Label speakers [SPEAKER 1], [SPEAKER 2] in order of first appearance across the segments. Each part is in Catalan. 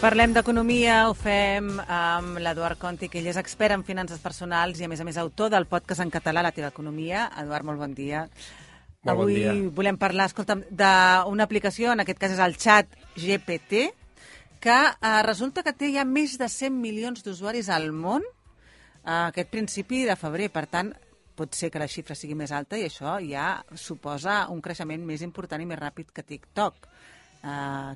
[SPEAKER 1] Parlem d'economia, ho fem amb l'Eduard Conti, que ell és expert en finances personals i, a més a més, autor del podcast en català La teva economia. Eduard, molt bon dia.
[SPEAKER 2] Molt bon
[SPEAKER 1] Avui
[SPEAKER 2] dia.
[SPEAKER 1] volem parlar, escolta'm, d'una aplicació, en aquest cas és el xat GPT, que eh, resulta que té ja més de 100 milions d'usuaris al món a aquest principi de febrer. Per tant, pot ser que la xifra sigui més alta i això ja suposa un creixement més important i més ràpid que TikTok. Uh,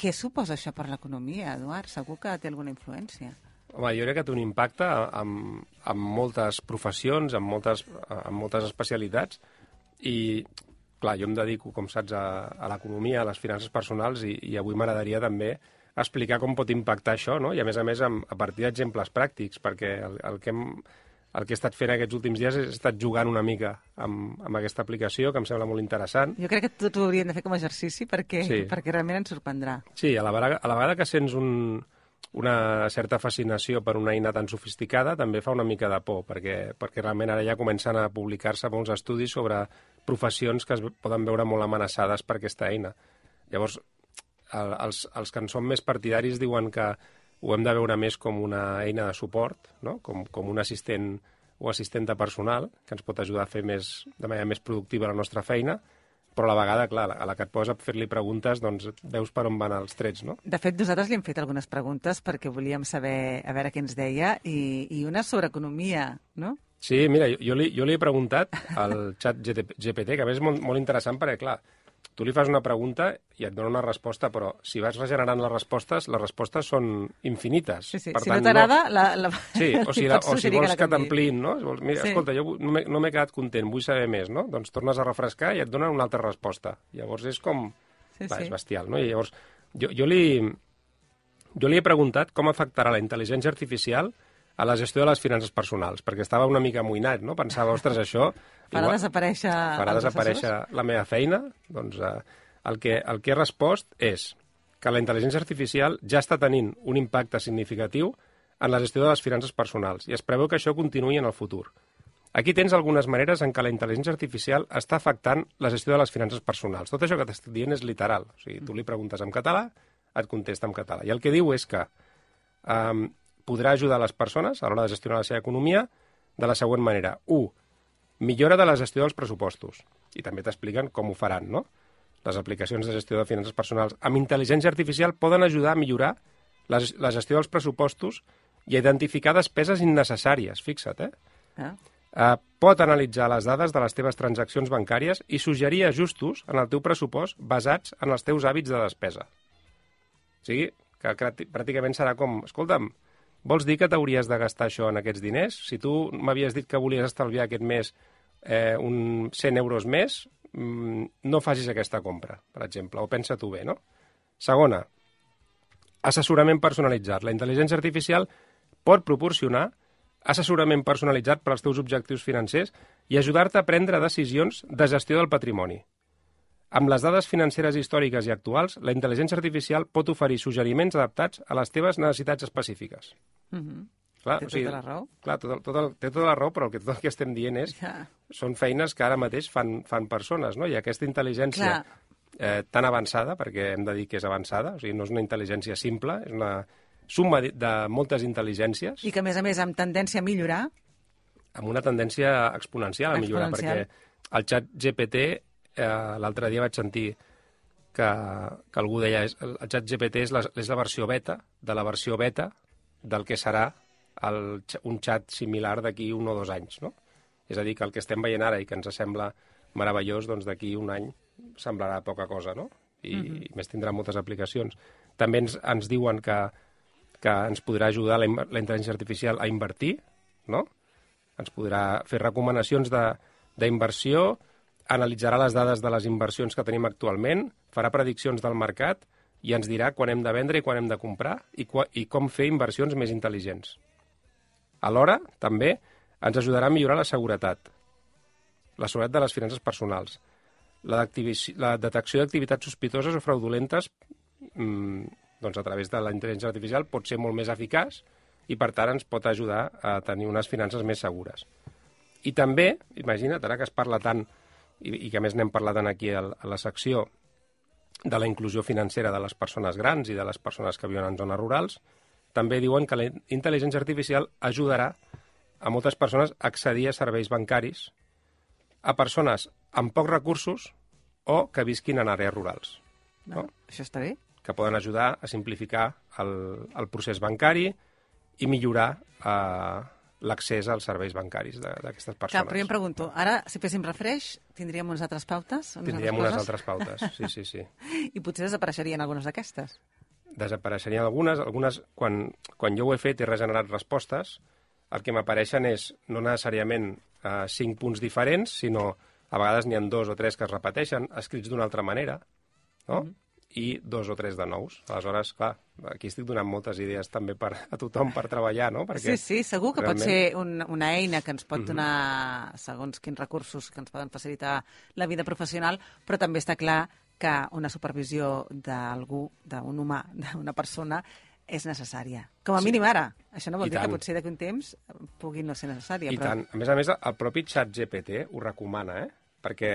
[SPEAKER 1] què suposa això per l'economia, Eduard? Segur que té alguna influència.
[SPEAKER 2] Home, jo crec que té un impacte amb, amb moltes professions, amb moltes, amb moltes especialitats, i, clar, jo em dedico, com saps, a, a l'economia, a les finances personals, i, i avui m'agradaria també explicar com pot impactar això, no? i a més a més amb, a partir d'exemples pràctics, perquè el, el que hem, el que he estat fent aquests últims dies he estat jugant una mica amb, amb aquesta aplicació, que em sembla molt interessant.
[SPEAKER 1] Jo crec que tots ho hauríem de fer com a exercici perquè,
[SPEAKER 2] Sí.
[SPEAKER 1] perquè realment ens sorprendrà.
[SPEAKER 2] Sí, a la vegada, a la vegada que sents un, una certa fascinació per una eina tan sofisticada, també fa una mica de por, perquè, perquè realment ara ja comencen a publicar-se molts estudis sobre professions que es poden veure molt amenaçades per aquesta eina. Llavors, el, els, els que en són més partidaris diuen que ho hem de veure més com una eina de suport, no? com, com un assistent o assistenta personal que ens pot ajudar a fer més, de manera més productiva la nostra feina, però a la vegada, clar, a la que et poses a fer-li preguntes, doncs veus per on van els trets, no?
[SPEAKER 1] De fet, nosaltres li hem fet algunes preguntes perquè volíem saber a veure què ens deia i, i una sobre economia, no?
[SPEAKER 2] Sí, mira, jo, jo, li, jo li he preguntat al xat GPT, que a més és molt, molt interessant perquè, clar, tu li fas una pregunta i et dona una resposta, però si vas regenerant les respostes, les respostes són infinites.
[SPEAKER 1] Sí, sí.
[SPEAKER 2] Per
[SPEAKER 1] si
[SPEAKER 2] tant,
[SPEAKER 1] no t'agrada, la, la...
[SPEAKER 2] Sí, o si, la, o si vols que
[SPEAKER 1] canviï.
[SPEAKER 2] t'ampliïn, no? Si vols, mira,
[SPEAKER 1] Sí.
[SPEAKER 2] escolta, jo no no m'he quedat content, vull saber més, no? Doncs tornes a refrescar i et donen una altra resposta. Llavors és com...
[SPEAKER 1] Sí,
[SPEAKER 2] Va,
[SPEAKER 1] sí.
[SPEAKER 2] és bestial, no? I llavors jo, jo, li, jo li he preguntat com afectarà la intel·ligència artificial a la gestió de les finances personals, perquè estava una mica amoïnat, no? Pensava, ostres, això...
[SPEAKER 1] Farà desaparèixer
[SPEAKER 2] farà desaparèixer la meva feina, doncs eh, el, que, el que he respost és que la intel·ligència artificial ja està tenint un impacte significatiu en la gestió de les finances personals i es preveu que això continuï en el futur. Aquí tens algunes maneres en què la intel·ligència artificial està afectant la gestió de les finances personals. Tot això que t'estic dient és literal. O sigui, tu li preguntes en català, et contesta en català. I el que diu és que um, podrà ajudar les persones a l'hora de gestionar la seva economia de la següent manera. 1. Millora de la gestió dels pressupostos. I també t'expliquen com ho faran, no? Les aplicacions de gestió de finances personals amb intel·ligència artificial poden ajudar a millorar la, la gestió dels pressupostos i a identificar despeses innecessàries, fixa't, eh?
[SPEAKER 1] Ah.
[SPEAKER 2] Uh, pot analitzar les dades de les teves transaccions bancàries i suggerir ajustos en el teu pressupost basats en els teus hàbits de despesa. O sigui, que pràcticament serà com, escolta'm, vols dir que t'hauries de gastar això en aquests diners? Si tu m'havies dit que volies estalviar aquest mes eh, un 100 euros més, mm, no facis aquesta compra, per exemple, o pensa tu bé, no? Segona, assessorament personalitzat. La intel·ligència artificial pot proporcionar assessorament personalitzat per als teus objectius financers i ajudar-te a prendre decisions de gestió del patrimoni. Amb les dades financeres històriques i actuals, la intel·ligència artificial pot oferir suggeriments adaptats a les teves necessitats específiques.
[SPEAKER 1] Mhm.
[SPEAKER 2] Clar,
[SPEAKER 1] Té tota la raó.
[SPEAKER 2] Clar, tot, el- tot el, té tota la raó, però el que, tot el que estem dient és
[SPEAKER 1] Ja.
[SPEAKER 2] són feines que ara mateix fan, fan persones, no? I aquesta intel·ligència
[SPEAKER 1] Clar.
[SPEAKER 2] eh, tan avançada, perquè hem de dir que és avançada, o sigui, no és una intel·ligència simple, és una suma de, de moltes intel·ligències
[SPEAKER 1] I que, a més a més, amb tendència a millorar,
[SPEAKER 2] amb una tendència exponencial a millorar,
[SPEAKER 1] Exponencial.
[SPEAKER 2] perquè el xat GPT, eh, l'altre dia vaig sentir que, que algú deia és, el xat GPT és la, és la versió beta de la versió beta del que serà el, un xat similar d'aquí un o dos anys, no? És a dir, que el que estem veient ara i que ens sembla meravellós, doncs d'aquí un any semblarà poca cosa, no? I, i més tindrà moltes aplicacions. També ens, ens diuen que, que ens podrà ajudar la, la intel·ligència artificial a invertir, no? ens podrà fer recomanacions de- d'inversió, analitzarà les dades de les inversions que tenim actualment, farà prediccions del mercat i ens dirà quan hem de vendre i quan hem de comprar i, i com fer inversions més intel·ligents. Alhora, també, ens ajudarà a millorar la seguretat, la seguretat de les finances personals, la, la detecció d'activitats sospitoses o fraudulentes mm, doncs a través de la intel·ligència artificial pot ser molt més eficaç i, per tant, ens pot ajudar a tenir unes finances més segures. I també, imagina't, ara que es parla tant, i, i que a més n'hem parlat tant aquí a, a la secció, de la inclusió financera de les persones grans i de les persones que viuen en zones rurals, també diuen que la intel·ligència artificial ajudarà a moltes persones a accedir a serveis bancaris a persones amb pocs recursos o que visquin en àrees rurals.
[SPEAKER 1] No? Això està bé.
[SPEAKER 2] Que poden ajudar a simplificar el, el procés bancari i millorar eh, l'accés als serveis bancaris d'aquestes persones.
[SPEAKER 1] Clar, però jo em pregunto, ara, si féssim refresh, tindríem unes altres pautes?
[SPEAKER 2] Unes tindríem altres unes altres pautes, sí, sí, sí.
[SPEAKER 1] I potser desapareixerien algunes d'aquestes?
[SPEAKER 2] Desapareixerien algunes. Algunes, quan, quan jo ho he fet i regenerat respostes, el que m'apareixen és no necessàriament eh, cinc punts diferents, sinó a vegades n'hi ha dos o tres que es repeteixen, escrits d'una altra manera, no? Mm -hmm. I dos o tres de nous. Aleshores, clar, aquí estic donant moltes idees també per, a tothom per treballar, no?
[SPEAKER 1] Perquè sí, sí, segur que realment... pot ser un, una eina que ens pot donar, mm -hmm. segons quins recursos que ens poden facilitar la vida professional, però també està clar que una supervisió d'algú, d'un humà, d'una persona, és necessària. Com a sí. mínim ara. Això no vol I dir tant. que potser d'aquí un temps pugui no ser necessària.
[SPEAKER 2] I però... tant. A més a més, el propi xat GPT ho recomana, eh? Perquè,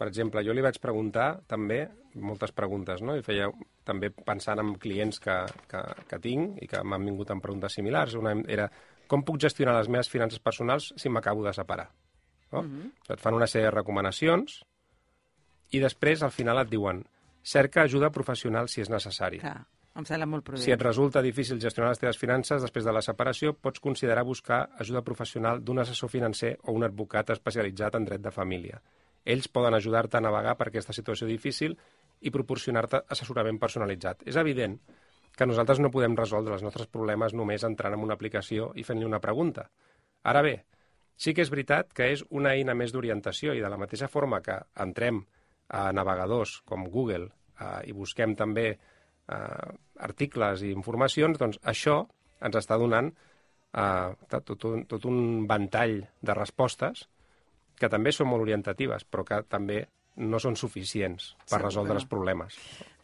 [SPEAKER 2] per exemple, jo li vaig preguntar també moltes preguntes, no? I feia també pensant en clients que, que, que tinc i que m'han vingut amb preguntes similars. Una era, com puc gestionar les meves finances personals si m'acabo de separar? No? Uh mhm. -huh. Et fan una sèrie de recomanacions i després, al final, et diuen cerca ajuda professional si és necessari.
[SPEAKER 1] Clar. Em sembla molt prudent.
[SPEAKER 2] Si et resulta difícil gestionar les teves finances després de la separació, pots considerar buscar ajuda professional d'un assessor financer o un advocat especialitzat en dret de família. Ells poden ajudar-te a navegar per aquesta situació difícil i proporcionar-te assessorament personalitzat. És evident que nosaltres no podem resoldre els nostres problemes només entrant en una aplicació i fent-li una pregunta. Ara bé, sí que és veritat que és una eina més d'orientació i de la mateixa forma que entrem a navegadors com Google eh, i busquem també eh, articles i informacions, doncs això ens està donant eh, tot, un, tot un ventall de respostes que també són molt orientatives, però que també no són suficients per resoldre els problemes.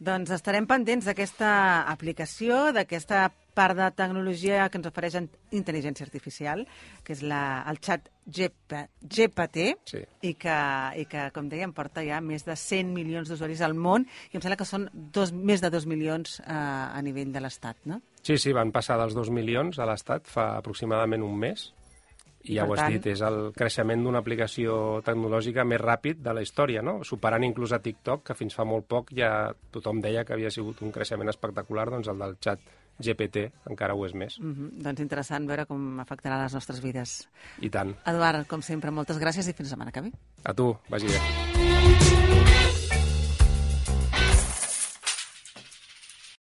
[SPEAKER 1] Doncs estarem pendents d'aquesta aplicació, d'aquesta part de tecnologia que ens ofereix intel·ligència artificial, que és la, el xat GPT,
[SPEAKER 2] sí.
[SPEAKER 1] i, que, i que, com dèiem, porta ja més de 100 milions d'usuaris al món, i em sembla que són dos, més de 2 milions eh, a nivell de l'Estat, no?
[SPEAKER 2] Sí, sí, van passar dels 2 milions a l'Estat fa aproximadament un mes, i ja per ho has tant... dit, és el creixement d'una aplicació tecnològica més ràpid de la història, no? superant inclús a TikTok, que fins fa molt poc ja tothom deia que havia sigut un creixement espectacular, doncs el del xat GPT encara ho és més.
[SPEAKER 1] Mm -hmm. Doncs interessant veure com afectarà les nostres vides.
[SPEAKER 2] I tant.
[SPEAKER 1] Eduard, com sempre, moltes gràcies i fins la setmana que ve.
[SPEAKER 2] A tu, vagi bé.